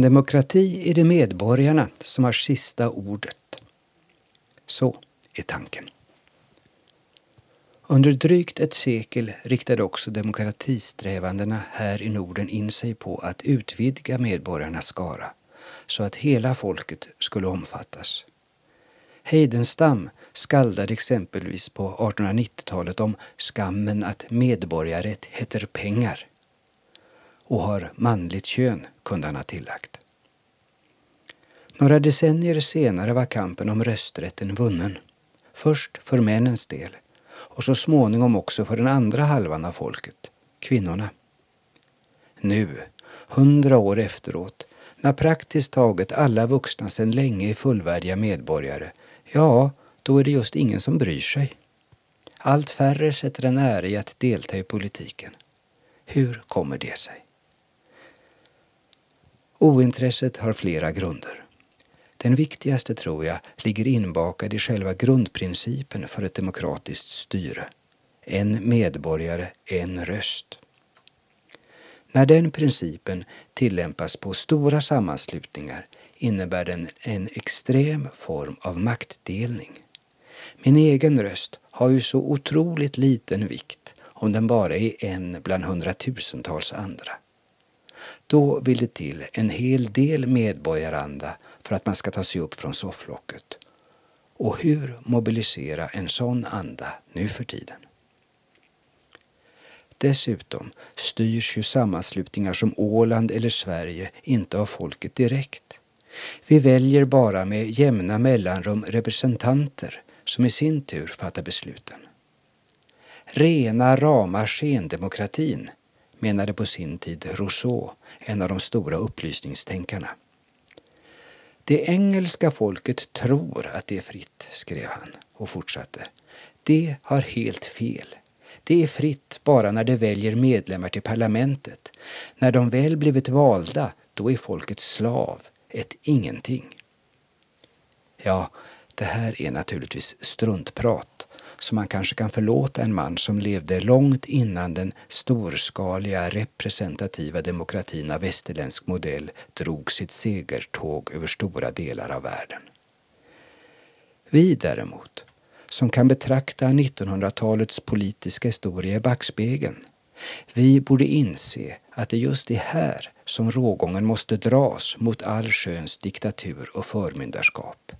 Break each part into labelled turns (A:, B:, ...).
A: en demokrati är det medborgarna som har sista ordet. Så är tanken. Under drygt ett sekel riktade också demokratisträvandena här i Norden in sig på att utvidga medborgarnas skara så att hela folket skulle omfattas. Heidenstam skaldade exempelvis på 1890-talet om skammen att medborgarrätt heter pengar och har manligt kön, kunde han ha tillagt. Några decennier senare var kampen om rösträtten vunnen. Först för männens del och så småningom också för den andra halvan av folket, kvinnorna. Nu, hundra år efteråt, när praktiskt taget alla vuxna sedan länge är fullvärdiga medborgare, ja, då är det just ingen som bryr sig. Allt färre sätter en ära i att delta i politiken. Hur kommer det sig? Ointresset har flera grunder. Den viktigaste, tror jag, ligger inbakad i själva grundprincipen för ett demokratiskt styre. En medborgare, en röst. När den principen tillämpas på stora sammanslutningar innebär den en extrem form av maktdelning. Min egen röst har ju så otroligt liten vikt om den bara är en bland hundratusentals andra. Då vill det till en hel del medborgaranda för att man ska ta sig upp från sofflocket. Och hur mobilisera en sån anda nu för tiden? Dessutom styrs ju sammanslutningar som Åland eller Sverige inte av folket direkt. Vi väljer bara med jämna mellanrum representanter som i sin tur fattar besluten. Rena rama skendemokratin menade på sin tid Rousseau, en av de stora upplysningstänkarna. Det engelska folket tror att det är fritt, skrev han och fortsatte. Det har helt fel. Det är fritt bara när det väljer medlemmar till parlamentet. När de väl blivit valda, då är folket slav, ett ingenting. Ja, det här är naturligtvis struntprat så man kanske kan förlåta en man som levde långt innan den storskaliga representativa demokratin av västerländsk modell drog sitt segertåg över stora delar av världen. Vi däremot, som kan betrakta 1900-talets politiska historia i backspegeln, vi borde inse att det just är här som rågången måste dras mot all sköns diktatur och förmyndarskap.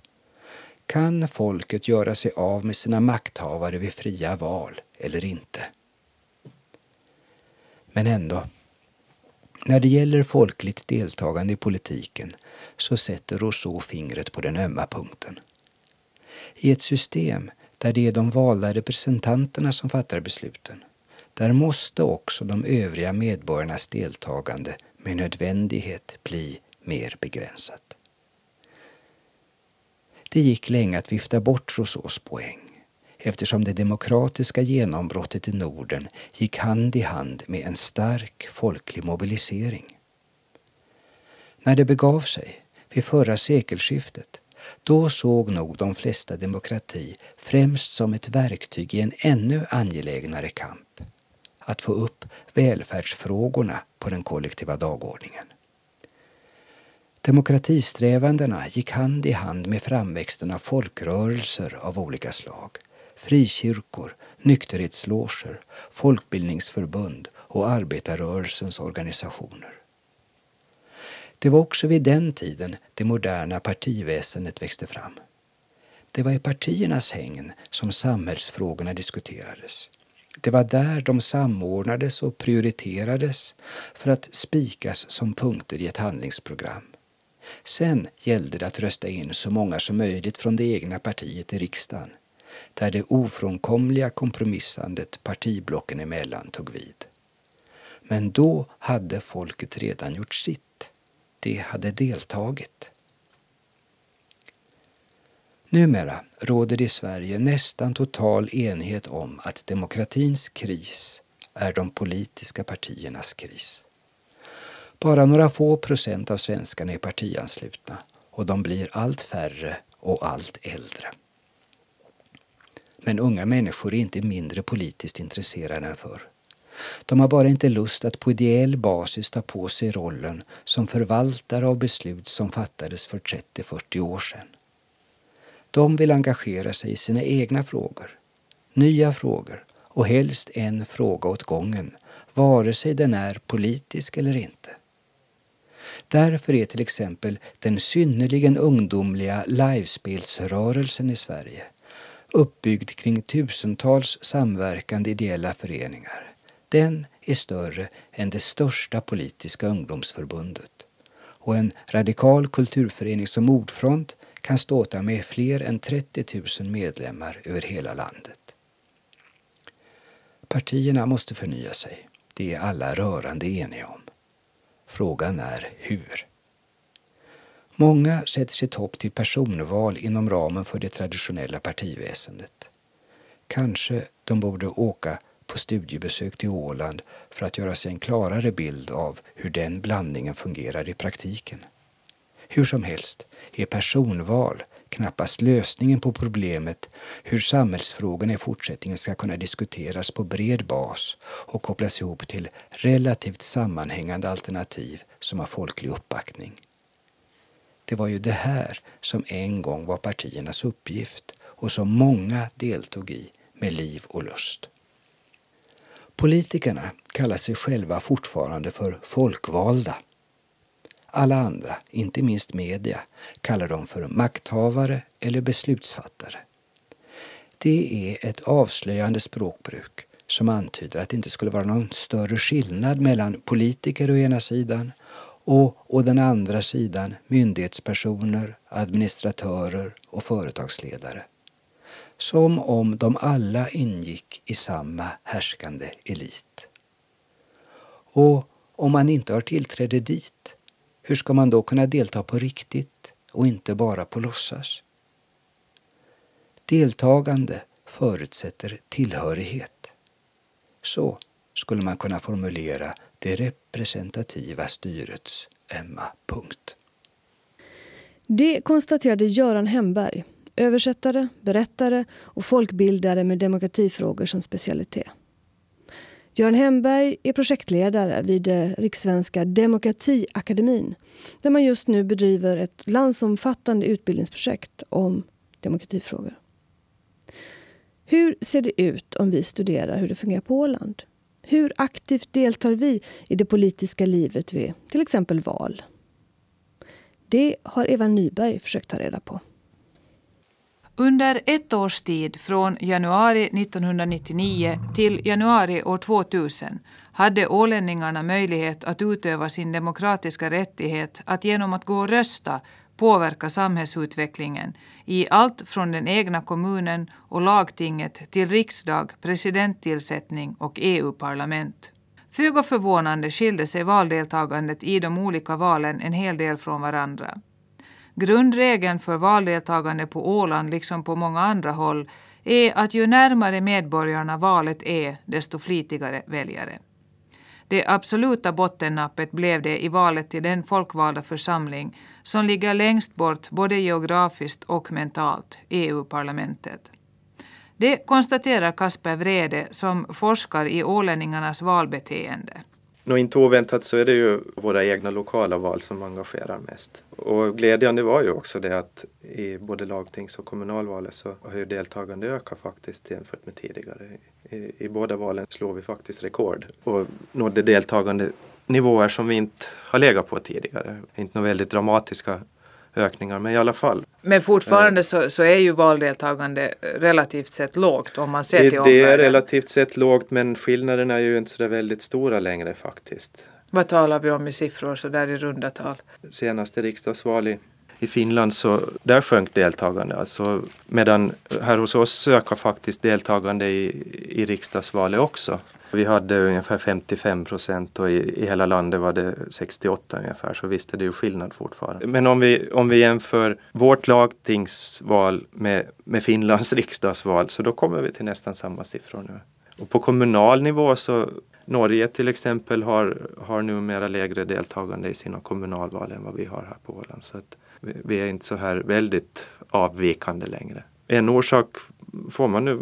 A: Kan folket göra sig av med sina makthavare vid fria val eller inte? Men ändå, när det gäller folkligt deltagande i politiken så sätter Rousseau fingret på den ömma punkten. I ett system där det är de valda representanterna som fattar besluten, där måste också de övriga medborgarnas deltagande med nödvändighet bli mer begränsat. Det gick länge att vifta bort Rousseaus poäng eftersom det demokratiska genombrottet i Norden gick hand i hand med en stark folklig mobilisering. När det begav sig, vid förra sekelskiftet, då såg nog de flesta demokrati främst som ett verktyg i en ännu angelägnare kamp. Att få upp välfärdsfrågorna på den kollektiva dagordningen. Demokratisträvandena gick hand i hand med framväxten av folkrörelser av olika slag. Frikyrkor, nykterhetsloger, folkbildningsförbund och arbetarrörelsens organisationer. Det var också vid den tiden det moderna partiväsendet växte fram. Det var i partiernas hägn som samhällsfrågorna diskuterades. Det var där de samordnades och prioriterades för att spikas som punkter i ett handlingsprogram. Sen gällde det att rösta in så många som möjligt från det egna partiet i riksdagen, där det ofrånkomliga kompromissandet partiblocken emellan tog vid. Men då hade folket redan gjort sitt. Det hade deltagit. Numera råder det i Sverige nästan total enighet om att demokratins kris är de politiska partiernas kris. Bara några få procent av svenskarna är partianslutna och de blir allt färre och allt äldre. Men unga människor är inte mindre politiskt intresserade än förr. De har bara inte lust att på ideell basis ta på sig rollen som förvaltare av beslut som fattades för 30-40 år sedan. De vill engagera sig i sina egna frågor, nya frågor och helst en fråga åt gången, vare sig den är politisk eller inte. Därför är till exempel den synnerligen ungdomliga livespelsrörelsen i Sverige uppbyggd kring tusentals samverkande ideella föreningar. Den är större än det största politiska ungdomsförbundet. Och en radikal kulturförening som Ordfront kan ståta med fler än 30 000 medlemmar över hela landet. Partierna måste förnya sig. Det är alla rörande eniga om. Frågan är hur. Många sätter sitt hopp till personval inom ramen för det traditionella partiväsendet. Kanske de borde åka på studiebesök till Åland för att göra sig en klarare bild av hur den blandningen fungerar i praktiken. Hur som helst är personval knappast lösningen på problemet hur samhällsfrågorna i fortsättningen ska kunna diskuteras på bred bas och kopplas ihop till relativt sammanhängande alternativ som har folklig uppbackning. Det var ju det här som en gång var partiernas uppgift och som många deltog i med liv och lust. Politikerna kallar sig själva fortfarande för folkvalda. Alla andra, inte minst media, kallar dem för makthavare eller beslutsfattare. Det är ett avslöjande språkbruk som antyder att det inte skulle vara någon större skillnad mellan politiker å ena sidan och å den andra sidan myndighetspersoner, administratörer och företagsledare. Som om de alla ingick i samma härskande elit. Och om man inte har tillträde dit, hur ska man då kunna delta på riktigt och inte bara på låtsas? Deltagande förutsätter tillhörighet. Så skulle man kunna formulera det representativa styrets ömma punkt.
B: Det konstaterade Göran Hemberg, översättare, berättare och folkbildare med demokratifrågor som specialitet. Göran Hemberg är projektledare vid eh, Rikssvenska Demokratiakademin där man just nu bedriver ett landsomfattande utbildningsprojekt om demokratifrågor. Hur ser det ut om vi studerar hur det fungerar på Åland? Hur aktivt deltar vi i det politiska livet vid till exempel val? Det har Eva Nyberg försökt ta reda på.
C: Under ett års tid, från januari 1999 till januari år 2000, hade ålänningarna möjlighet att utöva sin demokratiska rättighet att genom att gå och rösta påverka samhällsutvecklingen i allt från den egna kommunen och lagtinget till riksdag, presidenttillsättning och EU-parlament. Föga förvånande skilde sig valdeltagandet i de olika valen en hel del från varandra. Grundregeln för valdeltagande på Åland, liksom på många andra håll, är att ju närmare medborgarna valet är, desto flitigare väljare. Det absoluta bottennappet blev det i valet till den folkvalda församling som ligger längst bort både geografiskt och mentalt, EU-parlamentet. Det konstaterar Kasper Vrede som forskar i ålänningarnas valbeteende.
D: Nå, inte oväntat så är det ju våra egna lokala val som engagerar mest. Och glädjande var ju också det att i både lagtings och kommunalvalet så har ju deltagande ökat faktiskt jämfört med tidigare. I, I båda valen slår vi faktiskt rekord och nådde deltagande nivåer som vi inte har legat på tidigare. Inte några väldigt dramatiska ökningar, men i alla fall.
C: Men fortfarande så, så är ju valdeltagande relativt sett lågt om man ser
D: det,
C: till omvärlden.
D: Det är relativt sett lågt men skillnaderna är ju inte så väldigt stora längre faktiskt.
C: Vad talar vi om i siffror så där i runda tal?
D: Senaste riksdagsval i, i Finland så där sjönk deltagande. Alltså, medan här hos oss ökar faktiskt deltagande i, i riksdagsvalet också. Vi hade ungefär 55 procent och i, i hela landet var det 68 ungefär. Så visst är det ju skillnad fortfarande. Men om vi, om vi jämför vårt lagtingsval med, med Finlands riksdagsval så då kommer vi till nästan samma siffror nu. Och på kommunal nivå så Norge till exempel har, har numera lägre deltagande i sina kommunalval än vad vi har här på Åland. Så att vi, är inte så här väldigt avvikande längre. En orsak får man nu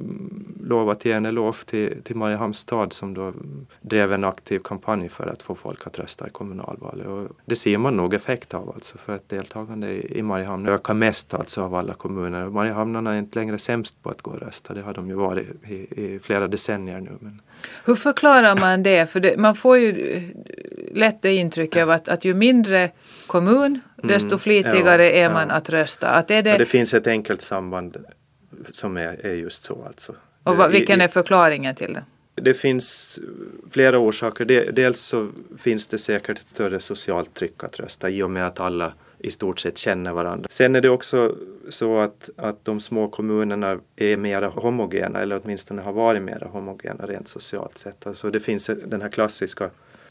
D: lova att ge en eloge till, till Mariehamns stad som då drev en aktiv kampanj för att få folk att rösta i kommunalvalet. Och det ser man nog effekt av alltså för att deltagande i, i Mariehamn ökar mest alltså av alla kommuner. Mariehamnarna är inte längre sämst på att gå och rösta. Det har de ju varit i, i flera decennier nu. Men...
C: Hur förklarar man det? För det, man får ju lätt det intrycket av att, att ju mindre kommun desto mm, flitigare ja, är man ja. att rösta. Att är det...
D: Ja, det finns ett enkelt samband som är, är just så alltså.
C: Och vad, vilken är förklaringen till det?
D: Det finns flera orsaker. Dels så finns det säkert ett större socialt tryck att rösta i och med att alla i stort sett känner varandra. Sen är det också så att, att de små kommunerna är mera homogena eller åtminstone har varit mera homogena rent socialt sett. Alltså det finns den här klassiska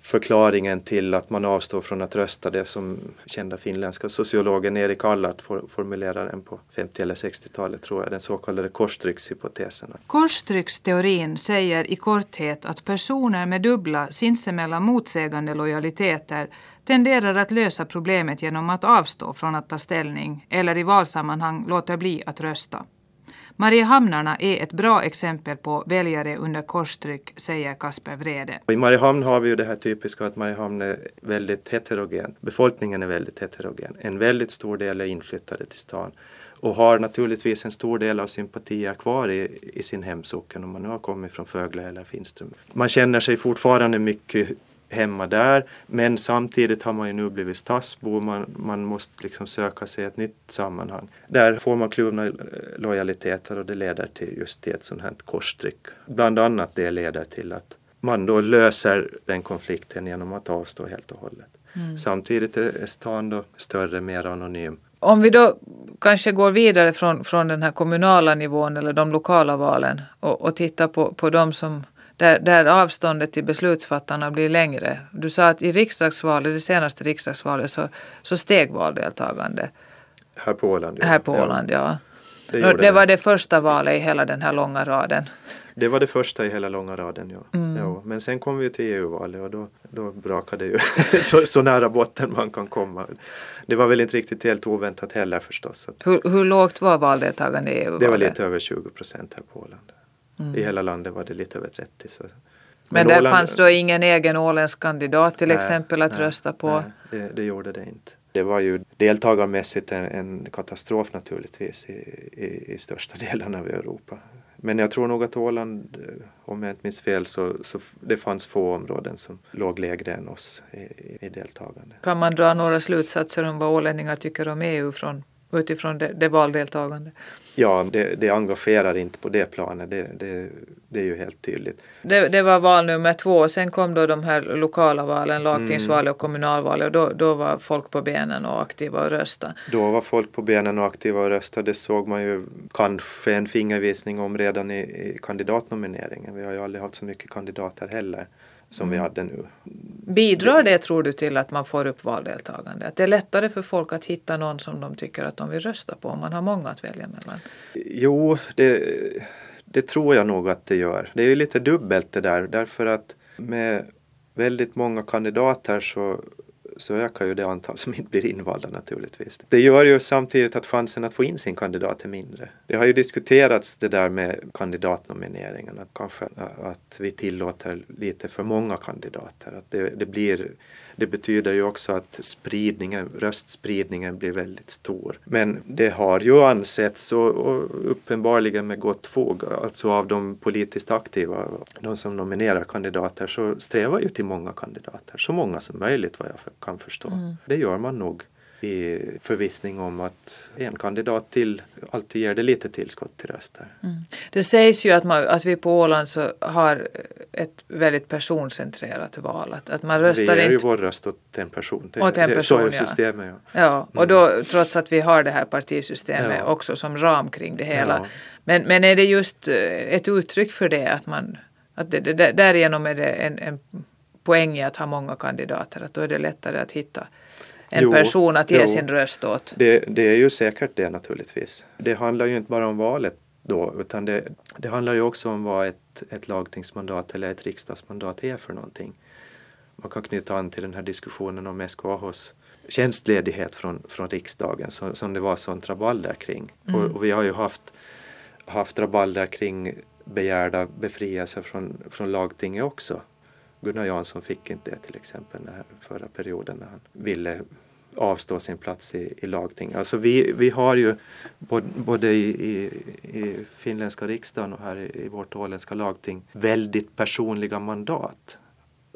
D: förklaringen till att man avstår från att rösta, det som kända finländska sociologen Erik Allart formulerar den på 50 eller 60-talet tror jag, den så kallade korstryckshypotesen.
C: Korstrycksteorin säger i korthet att personer med dubbla sinsemellan motsägande lojaliteter tenderar att lösa problemet genom att avstå från att ta ställning eller i valsammanhang låta bli att rösta. Mariehamnarna är ett bra exempel på väljare under korstryck, säger Kasper Vrede.
D: I Mariehamn har vi ju det här typiska att Mariehamn är väldigt heterogen. Befolkningen är väldigt heterogen. En väldigt stor del är inflyttade till stan och har naturligtvis en stor del av sympatier kvar i, i sin hemsocken om man nu har kommit från Fögle eller Finström. Man känner sig fortfarande mycket hemma där. Men samtidigt har man ju nu blivit stadsbo, man, man måste liksom söka sig ett nytt sammanhang. Där får man kluvna lojaliteter och det leder till just till ett sånt här korstryck. Bland annat det leder till att man då löser den konflikten genom att avstå helt och hållet. Mm. Samtidigt är stan då större, mer anonym.
C: Om vi då kanske går vidare från, från den här kommunala nivån eller de lokala valen och, och tittar på, på de som där, där avståndet till beslutsfattarna blir längre. Du sa att i riksdagsvalet, det senaste riksdagsvalet så, så steg valdeltagande.
D: Här på Åland?
C: Ja. Här på Åland, ja. Det, det, det var det första valet i hela den här långa raden.
D: Det var det första i hela långa raden, ja. Mm. ja. Men sen kom vi till EU-valet och då, då brakade det ju så, så, nära botten man kan komma. Det var väl inte riktigt helt oväntat heller förstås.
C: Hur, hur lågt var valdeltagande i EU-valet?
D: Det var lite över 20 procent här på Åland. Mm. I hela landet var det lite över 30. Så. Men,
C: Men där Åland, fanns då ingen egen åländsk kandidat till nej, exempel att nej, rösta på? Nej,
D: det, det, gjorde det inte. Det var ju deltagarmässigt en, en katastrof naturligtvis i, i, i, största delen av Europa. Men jag tror nog att Åland, eh, om jag inte minns fel, så, så det fanns få områden som låg lägre än oss i, i deltagande.
C: Kan man dra några slutsatser om vad ålänningar tycker om EU från, utifrån det, det valdeltagande?
D: Ja, det, det engagerar inte på det planet, det, det, det är ju helt tydligt.
C: Det, var val nummer två, sen kom då de här lokala valen, lagtingsvalet och kommunalvalet och då, då var folk på benen och aktiva och rösta.
D: Då var folk på benen och aktiva och rösta, det såg man ju kanske en fingervisning om redan i, i kandidatnomineringen. Vi har ju aldrig haft så mycket kandidater heller som vi hade nu.
C: Bidrar det tror du till att man får upp valdeltagande? Att det är lättare för folk att hitta någon som de tycker att de vill rösta på om man har många att välja mellan?
D: Jo, det, det tror jag nog att det gör. Det är ju lite dubbelt det där därför att med väldigt många kandidater så så ökar ju det antal som inte blir invalda naturligtvis. Det gör ju samtidigt att chansen att få in sin kandidat är mindre. Det har ju diskuterats det där med kandidatnomineringen, att kanske att vi tillåter lite för många kandidater. Att det, det blir det betyder ju också att spridningen, röstspridningen blir väldigt stor. Men det har ju ansetts och, och uppenbarligen med gott fog, alltså av de politiskt aktiva, de som nominerar kandidater, så strävar ju till många kandidater, så många som möjligt vad jag kan förstå. Mm. Det gör man nog i förvissning om att en kandidat till alltid ger det lite tillskott till röster. Mm.
C: Det sägs ju att, man, att vi på Åland så har ett väldigt personcentrerat val. Att, att man röstar
D: vi ger
C: inte...
D: ju vår röst åt en person.
C: Det, åt en person, så är
D: ja. systemet.
C: Ja, ja och mm. då, trots att vi har det här partisystemet ja. också som ram kring det hela. Ja. Men, men är det just eh, ett uttryck för det att man att det, det, därigenom är det en, en poäng i att ha många kandidater, att då är det lättare att hitta en jo, person att ge jo, sin röst åt.
D: Det, det, är ju säkert det naturligtvis. Det handlar ju inte bara om valet då utan det, det handlar ju också om vad ett, ett lagtingsmandat eller ett riksdagsmandat är för någonting. Man kan knyta an till den här diskussionen om SKHs tjänstledighet från, från riksdagen som, som det var sånt rabalder kring. Mm. Och, och, vi har ju haft, haft rabalder kring begärda befrielse från, från lagtinget också. Gunnar Jansson fick inte det till exempel den förra perioden när han ville avstå sin plats i, i lagting. Alltså vi, vi har ju både i, i, i finländska riksdagen och här i, i vårt åländska lagting väldigt personliga mandat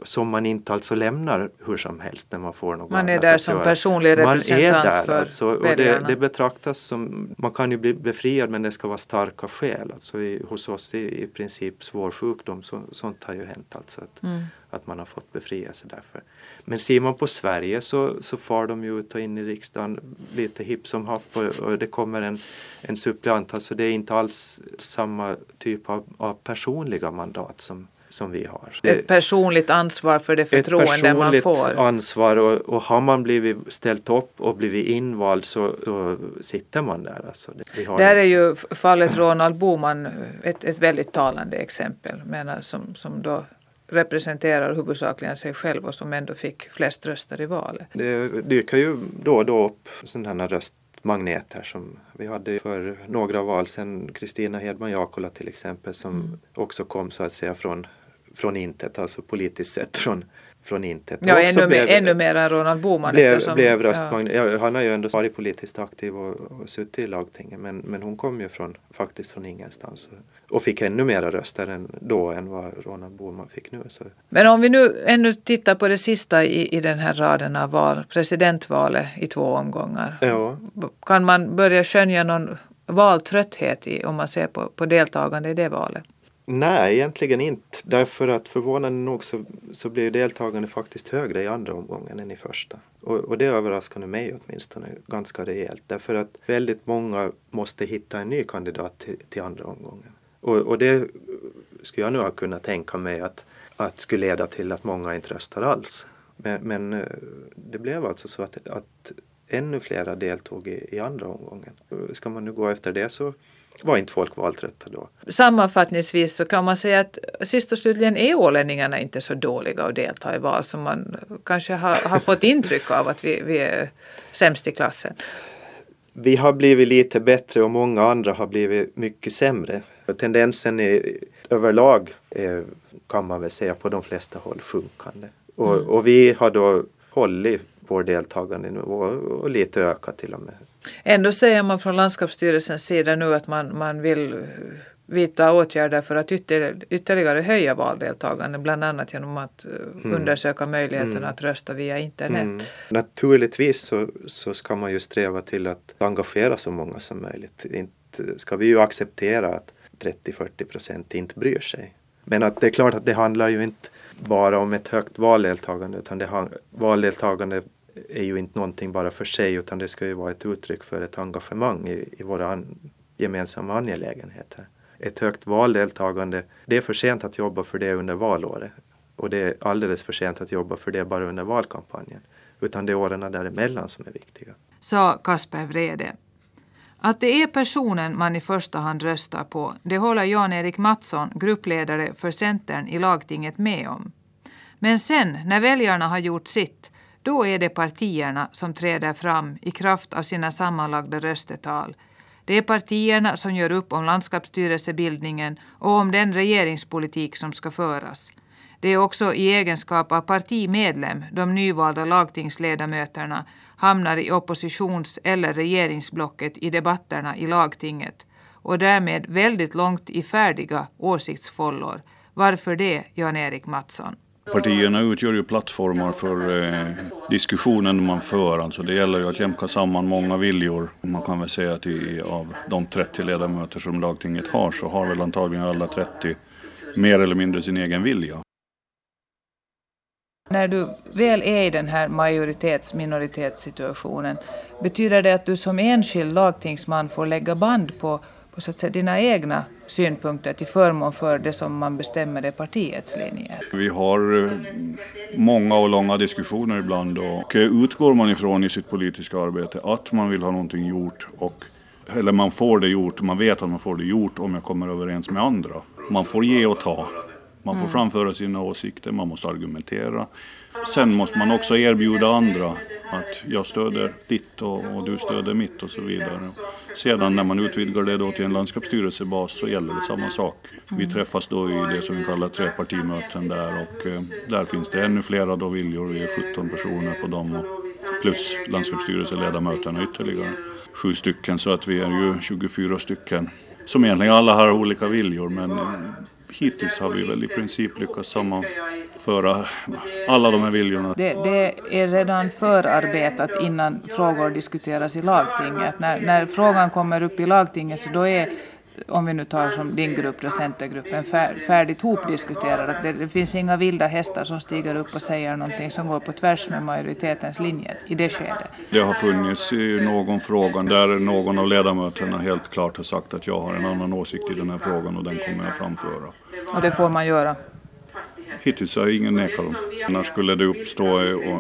D: som man inte alltså lämnar hur som helst när man får något
C: Man är där som göra. personlig representant man är där, för
D: alltså, och det, det, betraktas som, man kan ju bli befriad men det ska vara starka skäl. Alltså i, hos oss i, i princip svår sjukdom, så, sånt har ju hänt alltså att, mm. att man har fått befrielse därför. Men ser man på Sverige så, så far de ju ut och in i riksdagen lite hipp som happ och, och det kommer en, en suppleant. Alltså det är inte alls samma typ av, av personliga mandat som som vi har.
C: Ett personligt ansvar för det förtroende man får. Ett personligt
D: ansvar och, och, har man blivit ställt upp och blivit invald så, så sitter man där. Alltså,
C: det, där är ju fallet Ronald Boman ett, ett väldigt talande exempel menar, som, som då representerar huvudsakligen sig själv och som ändå fick flest röster i valet.
D: Det dyker ju då och då upp sådana röstmagneter som vi hade för några val sedan Kristina Hedman Jakola till exempel som mm. också kom så att säga från från intet, alltså politiskt sett från, från intet.
C: Ja, ännu, blev, ännu mer än Ronald Boman.
D: Blev, eftersom, blev röstmagnet. Ja. han har ju ändå varit politiskt aktiv och, och suttit i lagtinget men, men hon kom ju från, faktiskt från ingenstans och, och fick ännu mera röster än, då än vad Ronald Boman fick nu. Så.
C: Men om vi nu ännu tittar på det sista i, i den här raden av val, presidentvalet i två omgångar. Ja. Kan man börja skönja någon valtrötthet i, om man ser på, på deltagande i det valet?
D: Nej, egentligen inte. Därför att förvånande nog så, så blir deltagande faktiskt högre i andra omgången än i första. Och, och det överraskade mig åtminstone ganska rejält. Därför att väldigt många måste hitta en ny kandidat till, till andra omgången. Och, och det skulle jag nu ha kunnat tänka mig att, att skulle leda till att många inte röstar alls. Men, men eh, det blev alltså så att, att ännu flera deltog i, i andra omgången. Ska man nu gå efter det så var inte folk valtrötta då.
C: Sammanfattningsvis så kan man säga att sist och slutligen är ålänningarna inte så dåliga att delta i val som man kanske har, har fått intryck av att vi, vi är sämst i klassen.
D: Vi har blivit lite bättre och många andra har blivit mycket sämre. Tendensen är överlag är, kan man väl säga på de flesta håll sjunkande. Och, mm. och vi har då hållit vår deltagandenivå och lite ökat till och med.
C: Ändå säger man från landskapsstyrelsens sida nu att man, man vill vidta åtgärder för att ytterligare, höja valdeltagandet, bland annat genom att eh, mm. undersöka möjligheten mm. att rösta via internet. Mm.
D: Naturligtvis så, så ska man ju sträva till att engagera så många som möjligt. Inte ska vi ju acceptera att 30-40 procent inte bryr sig. Men att det är klart att det handlar ju inte bara om ett högt valdeltagande utan det valdeltagande är ju inte någonting bara för sig utan det ska ju vara ett uttryck för ett engagemang i, i våra an, gemensamma angelägenheter. Ett högt valdeltagande, det är för sent att jobba för det under valåret och det är alldeles för sent att jobba för det bara under valkampanjen. Utan det är åren däremellan som är viktiga.
C: Sa Kasper Vrede. Att det är personen man i första hand röstar på, det håller Jan-Erik Mattsson, gruppledare för Centern i lagtinget med om. Men sen, när väljarna har gjort sitt, då är det partierna som träder fram i kraft av sina sammanlagda röstetal. Det är partierna som gör upp om landskapsstyrelsebildningen och om den regeringspolitik som ska föras. Det är också i egenskap av partimedlem de nyvalda lagtingsledamöterna hamnar i oppositions eller regeringsblocket i debatterna i lagtinget och därmed väldigt långt i färdiga åsiktsfållor. Varför det, Jan-Erik Mattsson?
E: Partierna utgör ju plattformar för eh, diskussionen man för. Alltså det gäller ju att jämka samman många viljor. Man kan väl säga att i, av de 30 ledamöter som lagtinget har så har väl antagligen alla 30 mer eller mindre sin egen vilja.
C: När du väl är i den här majoritets-minoritetssituationen, betyder det att du som enskild lagtingsman får lägga band på, på så att säga, dina egna synpunkter till förmån för det som man bestämmer är partiets linje?
E: Vi har eh, många och långa diskussioner ibland och eh, utgår man ifrån i sitt politiska arbete att man vill ha någonting gjort och eller man får det gjort, man vet att man får det gjort om jag kommer överens med andra. Man får ge och ta. Man får framföra sina åsikter, man måste argumentera. Sen måste man också erbjuda andra att jag stöder ditt och, och, du stöder mitt och så vidare. Sedan när man utvidgar det då till en landskapsstyrelsebas så gäller det samma sak. Vi träffas då i det som vi kallar trepartimöten där och eh, där finns det ännu flera då viljor. Vi är 17 personer på dem och plus landskapsstyrelseledamöterna ytterligare sju stycken så att vi är ju 24 stycken som egentligen alla har olika viljor men eh, hittills har vi väl i princip lyckats sammanföra alla de här viljorna.
C: Det, det är redan förarbetat innan frågor diskuteras i lagtinget. När, när frågan kommer upp i lagtinget så då är om vi nu tar som din grupp, Centergruppen, färdigt hopdiskuterad. Att det, det, finns inga vilda hästar som stiger upp och säger någonting som går på tvärs med majoritetens linjer i det skedet.
E: Det har funnits i någon fråga där någon av ledamöterna helt klart har sagt att jag har en annan åsikt i den här frågan och den kommer jag framföra.
C: Och det får man göra?
E: Hittills har ingen nekat dem. Annars skulle det uppstå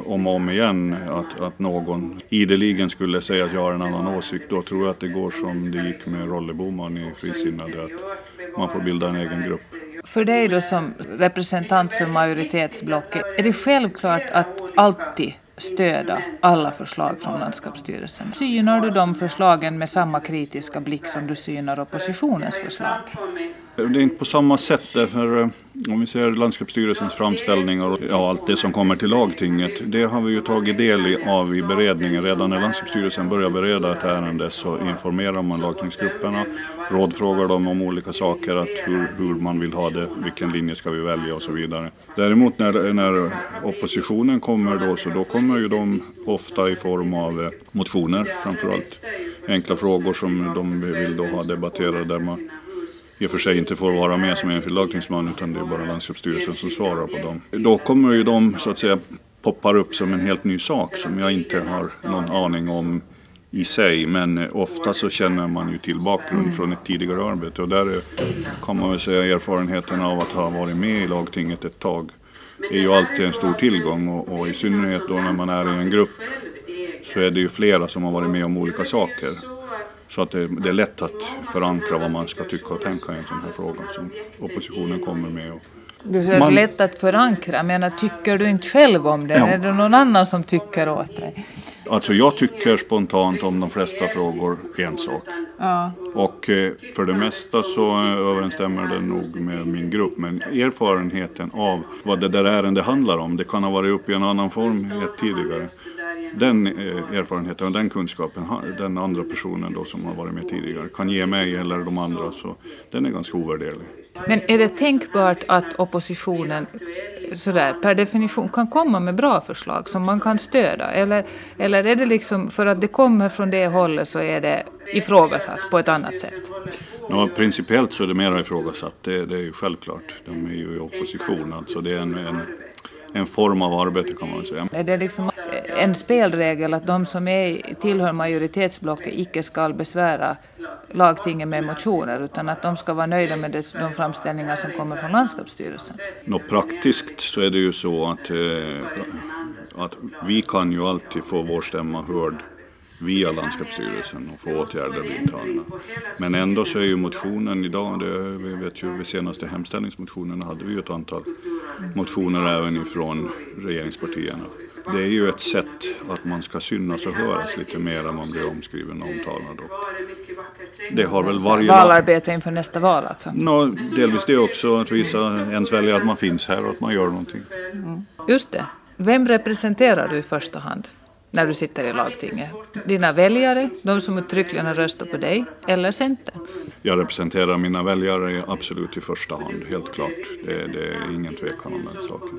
E: om och om igen att, att någon ideligen skulle säga att jag har en annan åsikt. Då tror jag att det går som det gick med Rolle Boman i Frisinnade, att man får bilda en egen grupp.
C: För dig då som representant för majoritetsblocket, är det självklart att alltid stödja alla förslag från landskapsstyrelsen. Synar du de förslagen med samma kritiska blick som du synar oppositionens förslag?
E: Det är inte på samma sätt därför eh, om vi ser landskapsstyrelsens framställningar och ja, allt det som kommer till lagtinget. Det har vi ju tagit del av i beredningen. Redan när landskapsstyrelsen börjar bereda ett ärende så informerar man lagtingsgrupperna, rådfrågar dem om olika saker, att hur, hur man vill ha det, vilken linje ska vi välja och så vidare. Däremot när, när oppositionen kommer då så då kommer ju de ofta i form av eh, motioner framförallt. Enkla frågor som de vill då ha debatterade där man i och för sig inte får vara med som enskild lagtingsman utan det är bara landskapsstyrelsen som svarar på dem. Då kommer ju de så att säga poppar upp som en helt ny sak som jag inte har någon aning om i sig men eh, ofta så känner man ju till bakgrund från ett tidigare arbete och där eh, kan man väl säga erfarenheten av att ha varit med i lagtinget ett tag är ju alltid en stor tillgång och, och i synnerhet då när man är i en grupp så är det ju flera som har varit med om olika saker. Så att det, det, är lätt att förankra vad man ska tycka och tänka i en sån här fråga som oppositionen kommer med.
C: Du säger man, lätt att förankra, men tycker du inte själv om det? Ja. Är det någon annan som tycker åt dig?
E: Alltså jag tycker spontant om de flesta frågor en sak. Ja. Och eh, för det mesta så överensstämmer det nog med min grupp. Men erfarenheten av vad det där ärendet handlar om, det kan ha varit uppe i en annan form tidigare den eh, erfarenheten och den kunskapen den andra personen då som har varit med tidigare kan ge mig eller de andra så den är ganska ovärderlig.
C: Men är det tänkbart att oppositionen sådär, per definition kan komma med bra förslag som man kan stödja? Eller, eller är det liksom för att det kommer från det hållet så är det ifrågasatt på ett annat sätt?
E: No, principiellt så är det mera ifrågasatt, det, det är ju självklart. De är ju i opposition, alltså det är en, en en form av arbete kan man säga.
C: Är det liksom en spelregel att de som är, tillhör majoritetsblocket icke ska besvära lagtinget med motioner utan att de ska vara nöjda med de framställningar som kommer från landskapsstyrelsen?
E: Nå, praktiskt så är det ju så att, eh, att vi kan ju alltid få vår stämma hörd via landskapsstyrelsen och få åtgärder vidtagna. Men ändå så är ju motionen idag, det, vi vet ju vid senaste hemställningsmotionerna hade vi ju ett antal motioner även ifrån regeringspartierna. Det är ju ett sätt att man ska synas och höras lite mer än man blir omskriven och omtalad.
C: Det har väl varje Valarbete inför nästa val alltså?
E: No, delvis det också, att visa ens väljare att man finns här och att man gör någonting.
C: Mm. Just det. Vem representerar du i första hand? När du sitter i lagtinget? Dina väljare, de som uttryckligen har röstat på dig, eller Centern?
E: Jag representerar mina väljare absolut i första hand, helt klart. Det, det är ingen tvekan om den saken.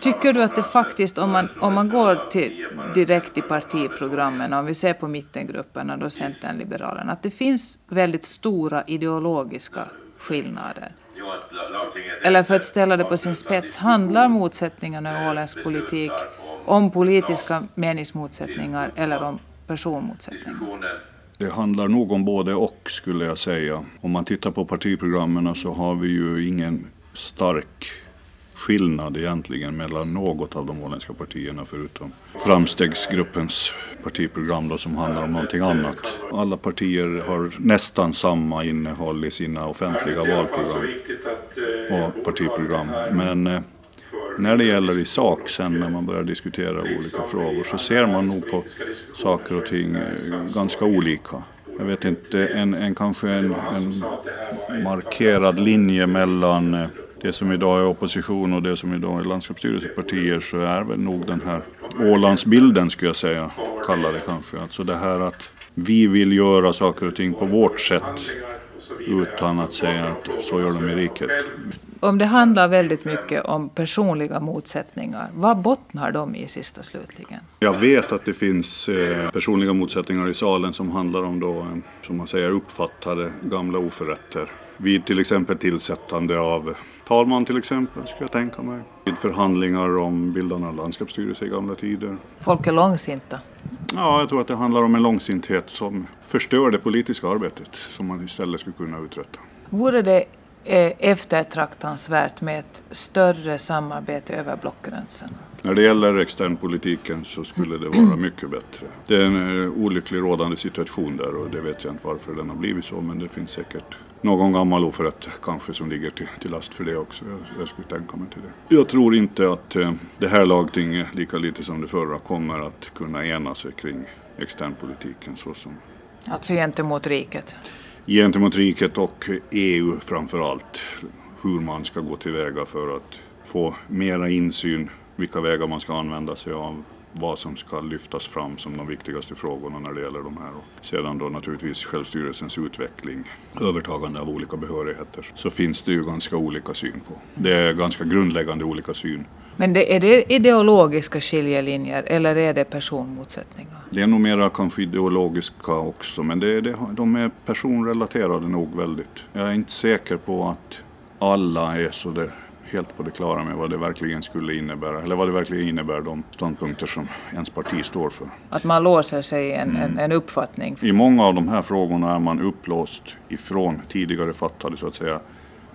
C: Tycker du att det faktiskt, om man, om man går till, direkt i partiprogrammen, om vi ser på mittengrupperna, då Centern, Liberalerna, att det finns väldigt stora ideologiska skillnader? Eller för att ställa det på sin spets, handlar motsättningarna i åländsk politik om politiska meningsmotsättningar eller om personmotsättningar?
E: Det handlar nog om både och skulle jag säga. Om man tittar på partiprogrammen så har vi ju ingen stark skillnad egentligen mellan något av de åländska partierna förutom Framstegsgruppens partiprogram då, som handlar om någonting annat. Alla partier har nästan samma innehåll i sina offentliga valprogram och partiprogram. Men eh, när det gäller i sak sen när man börjar diskutera olika frågor så ser man nog på saker och ting eh, ganska olika. Jag vet inte, en, en kanske en, en markerad linje mellan eh, det som idag är opposition och det som idag är landskapsstyrelsepartier så är väl nog den här Ålandsbilden skulle jag säga, kalla det kanske. Alltså det här att vi vill göra saker och ting på vårt sätt utan att säga att så gör de i riket.
C: Om det handlar väldigt mycket om personliga motsättningar, vad bottnar de i sist och slutligen?
E: Jag vet att det finns eh, personliga motsättningar i salen som handlar om då, eh, som man säger, uppfattade gamla oförrätter. Vid till exempel tillsättande av talman till exempel, skulle jag tänka mig. Vid förhandlingar om bildande av landskapsstyrelse i gamla tider.
C: Folk är långsinta.
E: Ja, jag tror att det handlar om en långsinthet som förstör det politiska arbetet som man istället skulle kunna uträtta.
C: Vore det eftertraktansvärt med ett större samarbete över blockgränsen?
E: När det gäller externpolitiken så skulle det vara mycket bättre. Det är en eh, olycklig rådande situation där och det vet jag inte varför den har blivit så men det finns säkert någon gammal oförrätt kanske som ligger till, till last för det också. Jag, jag skulle tänka mig till det. Jag tror inte att eh, det här lagtinget, lika lite som det förra, kommer att kunna ena sig kring externpolitiken så som
C: Alltså gentemot riket?
E: Gentemot riket och EU framför allt. Hur man ska gå tillväga för att få mera insyn, vilka vägar man ska använda sig av, vad som ska lyftas fram som de viktigaste frågorna när det gäller de här. Och sedan då naturligtvis självstyrelsens utveckling, övertagande av olika behörigheter, så finns det ju ganska olika syn på. Det är ganska grundläggande olika syn.
C: Men det, är det ideologiska skiljelinjer eller är det personmotsättningar?
E: Det är nog mera kanske ideologiska också, men det, det, de är personrelaterade nog väldigt. Jag är inte säker på att alla är så där helt på det klara med vad det verkligen skulle innebära, eller vad det verkligen innebär, de ståndpunkter som ens parti står för.
C: Att man låser sig i en, en, en uppfattning?
E: I många av de här frågorna är man upplåst ifrån tidigare fattade, så att säga,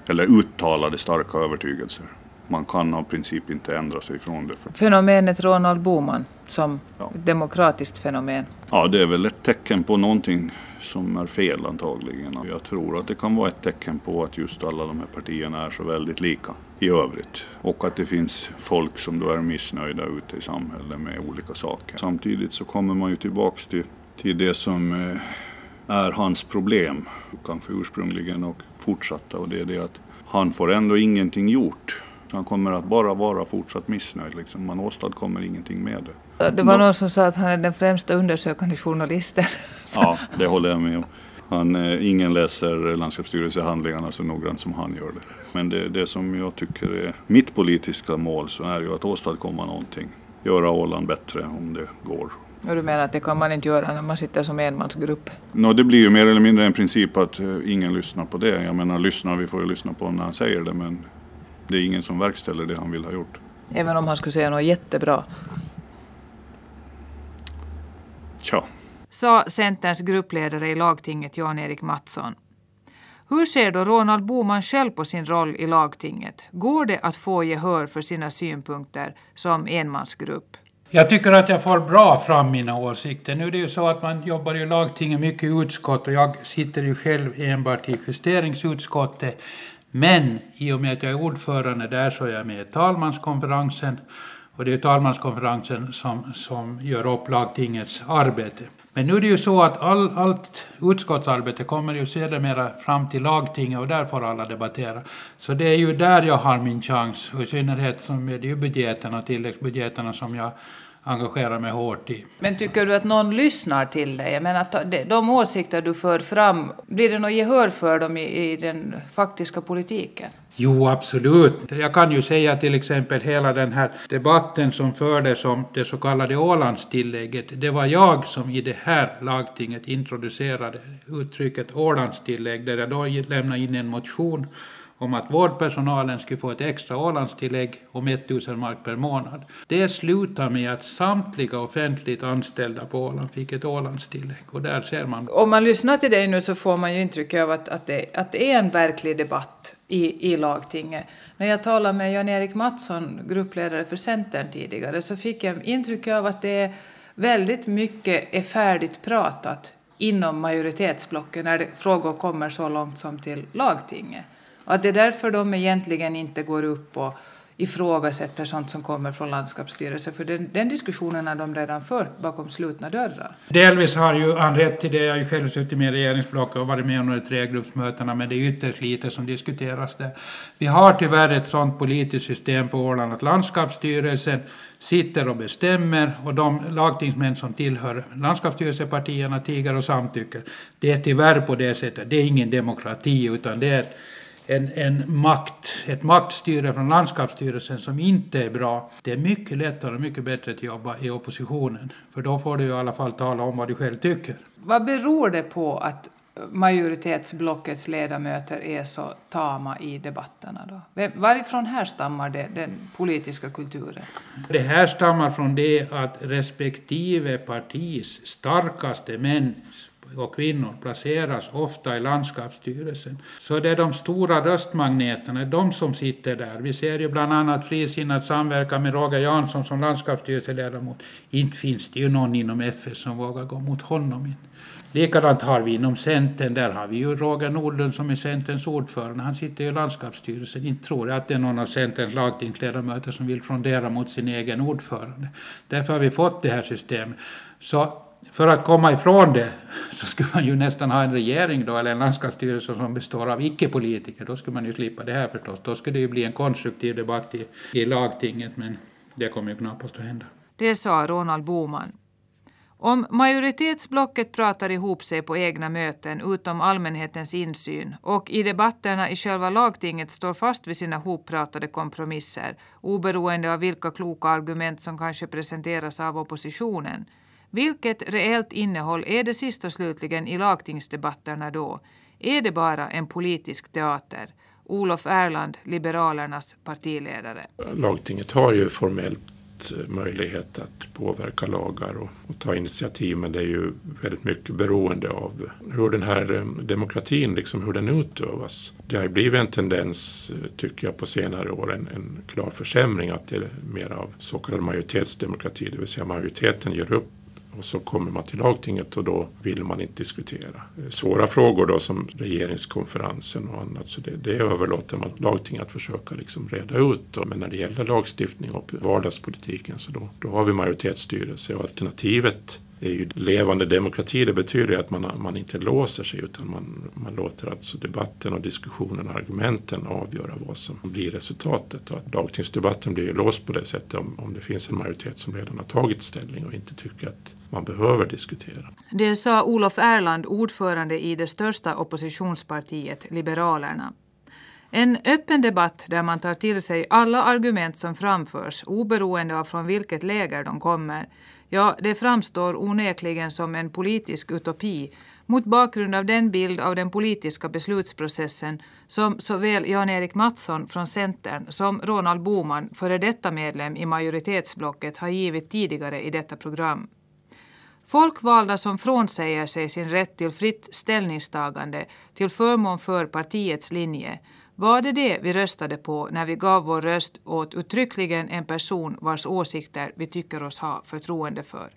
E: eller uttalade starka övertygelser. Man kan av princip inte ändra sig ifrån det.
C: Fenomenet Ronald Boman som
E: Ja.
C: demokratiskt fenomen.
E: Ja, det är väl ett tecken på någonting som är fel antagligen. Jag tror att det kan vara ett tecken på att just alla de här partierna är så väldigt lika i övrigt. Och att det finns folk som då är missnöjda ute i samhället med olika saker. Samtidigt så kommer man ju tillbaks till, till det som eh, är hans problem, kanske ursprungligen och fortsatta. Och det är det att han får ändå ingenting gjort. Han kommer att bara vara fortsatt missnöjd. Liksom. Man åstadkommer ingenting med det.
C: Det var
E: Nå-
C: någon som sa att han är den främsta undersökande journalisten.
E: Ja, det håller jag med om. Han, eh, ingen läser landskapsstyrelsehandlingarna så noggrant som han gör det. Men det, det som jag tycker är mitt politiska mål så är ju att åstadkomma någonting. Göra Åland bättre om det går.
C: Och du menar att det kan man inte göra när man sitter som enmansgrupp?
E: Nå, det blir ju mer eller mindre en princip att eh, ingen lyssnar på det. Jag menar, lyssnar vi får ju lyssna på när han säger det men det är ingen som verkställer det han vill ha gjort.
C: Även om han skulle säga något jättebra.
E: Tja.
C: Sa Centerns gruppledare i lagtinget Jan-Erik Mattsson. Hur ser då Ronald Boman själv på sin roll i lagtinget? Går det att få gehör för sina synpunkter som enmansgrupp?
F: Jag tycker att jag får bra fram mina åsikter. Nu är det ju så att man jobbar i lagtinget mycket i utskott och jag sitter ju själv enbart i justeringsutskottet. Men i och med att jag är ordförande där så är jag med i talmanskonferensen. Och det är talmanskonferensen som, som gör upp lagtingets arbete. Men nu är det ju så att all, allt utskottsarbete kommer ju sedermera fram till lagtinget och där får alla debattera. Så det är ju där jag har min chans. Och i synnerhet som är det ju budgeterna, tilläggsbudgeterna som jag engagerar mig hårt i.
C: Men tycker du att någon lyssnar till dig? Jag menar, att de- de åsikter du för fram, blir det något gehör för dem i, i den faktiska politiken?
F: Jo, absolut. Jag kan ju säga till exempel hela den här debatten som fördes om det så kallade Ålandstillägget. Det var jag som i det här lagtinget introducerade uttrycket Ålandstillägg där jag då lämnade in en motion om att vårdpersonalen skulle få ett extra Ålandstillägg om 1000 mark per månad. Det slutade med att samtliga offentligt anställda på Åland fick ett Ålandstillägg och där ser man
C: Om man lyssnar till dig nu så får man ju intryck av att, att, det, att det är en verklig debatt i, i lagtinget. När jag talade med Jan-Erik Mattsson, gruppledare för Centern tidigare, så fick jag intryck av att det är väldigt mycket är färdigt pratat inom majoritetsblocken när det, frågor kommer så långt som till lagtinget. Och att det är därför de egentligen inte går upp och ifrågasätter sånt som kommer från landskapsstyrelsen. För den, den diskussionen har de redan fört bakom slutna dörrar.
F: Delvis har ju han rätt i det. Jag har ju själv suttit med i regeringsblocket och varit med under tregruppsmötena men det är ytterst lite som diskuteras där. Vi har tyvärr ett sådant politiskt system på Åland att landskapsstyrelsen sitter och bestämmer och de lagtingsmän som tillhör landskapsstyrelsepartierna tiger och samtycker. Det är tyvärr på det sättet. Det är ingen demokrati utan det är en, en makt, ett maktstyre från landskapsstyrelsen som inte är bra. Det är mycket lättare och mycket bättre att jobba i oppositionen. För då får du i alla fall tala om vad du själv tycker.
C: Vad beror det på att majoritetsblockets ledamöter är så tama i debatterna? Då? Varifrån härstammar det, den politiska kulturen?
F: Det härstammar från det att respektive partis starkaste män och kvinnor placeras ofta i landskapsstyrelsen. Så det är de stora röstmagneterna, de som sitter där. Vi ser ju bland annat Frisinnad samverkan med Roger Jansson som landskapsstyrelseledamot. Inte finns det ju någon inom FS som vågar gå mot honom. Likadant har vi inom Centern, där har vi ju Roger Nordlund som är Centerns ordförande. Han sitter i landskapsstyrelsen. Inte tror jag att det är någon av Centerns lagtingsledamöter som vill frondera mot sin egen ordförande. Därför har vi fått det här systemet. Så för att komma ifrån det så skulle man ju nästan ha en regering då, eller en landskapsstyrelse som består av icke-politiker. Då skulle man ju slippa det här förstås. Då skulle det ju bli en konstruktiv debatt i, i lagtinget, men det kommer ju knappast att hända.
C: Det sa Ronald Boman. Om majoritetsblocket pratar ihop sig på egna möten utom allmänhetens insyn och i debatterna i själva lagtinget står fast vid sina hoppratade kompromisser oberoende av vilka kloka argument som kanske presenteras av oppositionen vilket reellt innehåll är det sist och slutligen i lagtingsdebatterna då? Är det bara en politisk teater? Olof Erland, Liberalernas partiledare.
G: Lagtinget har ju formellt eh, möjlighet att påverka lagar och, och, ta initiativ men det är ju väldigt mycket beroende av hur den här eh, demokratin, liksom hur den utövas. Det har ju blivit en tendens, eh, tycker jag, på senare år, en, en klar försämring att det är mer av så kallad majoritetsdemokrati, det vill säga majoriteten ger upp och så kommer man till lagtinget och då vill man inte diskutera. Eh, svåra frågor då som regeringskonferensen och annat så det, det överlåter man lagtinget att försöka liksom reda ut. Då. Men när det gäller lagstiftning och vardagspolitiken så då, då har vi majoritetsstyrelse och alternativet är ju levande demokrati. Det betyder att man, man inte låser sig utan man, man låter alltså debatten och diskussionen och argumenten avgöra vad som blir resultatet. Och att lagtingsdebatten blir ju låst på det sättet om, om det finns en majoritet som redan har tagit ställning och inte tycker att man behöver diskutera.
C: Det sa Olof Erland, ordförande i det största oppositionspartiet Liberalerna. En öppen debatt där man tar till sig alla argument som framförs oberoende av från vilket läger de kommer Ja, det framstår onekligen som en politisk utopi mot bakgrund av den bild av den politiska beslutsprocessen som såväl Jan-Erik Mattsson från Centern som Ronald Boman, före detta medlem i majoritetsblocket, har givit tidigare i detta program. Folkvalda som frånsäger sig sin rätt till fritt ställningstagande till förmån för partiets linje var det det vi röstade på när vi gav vår röst åt uttryckligen en person vars åsikter vi tycker oss ha förtroende för?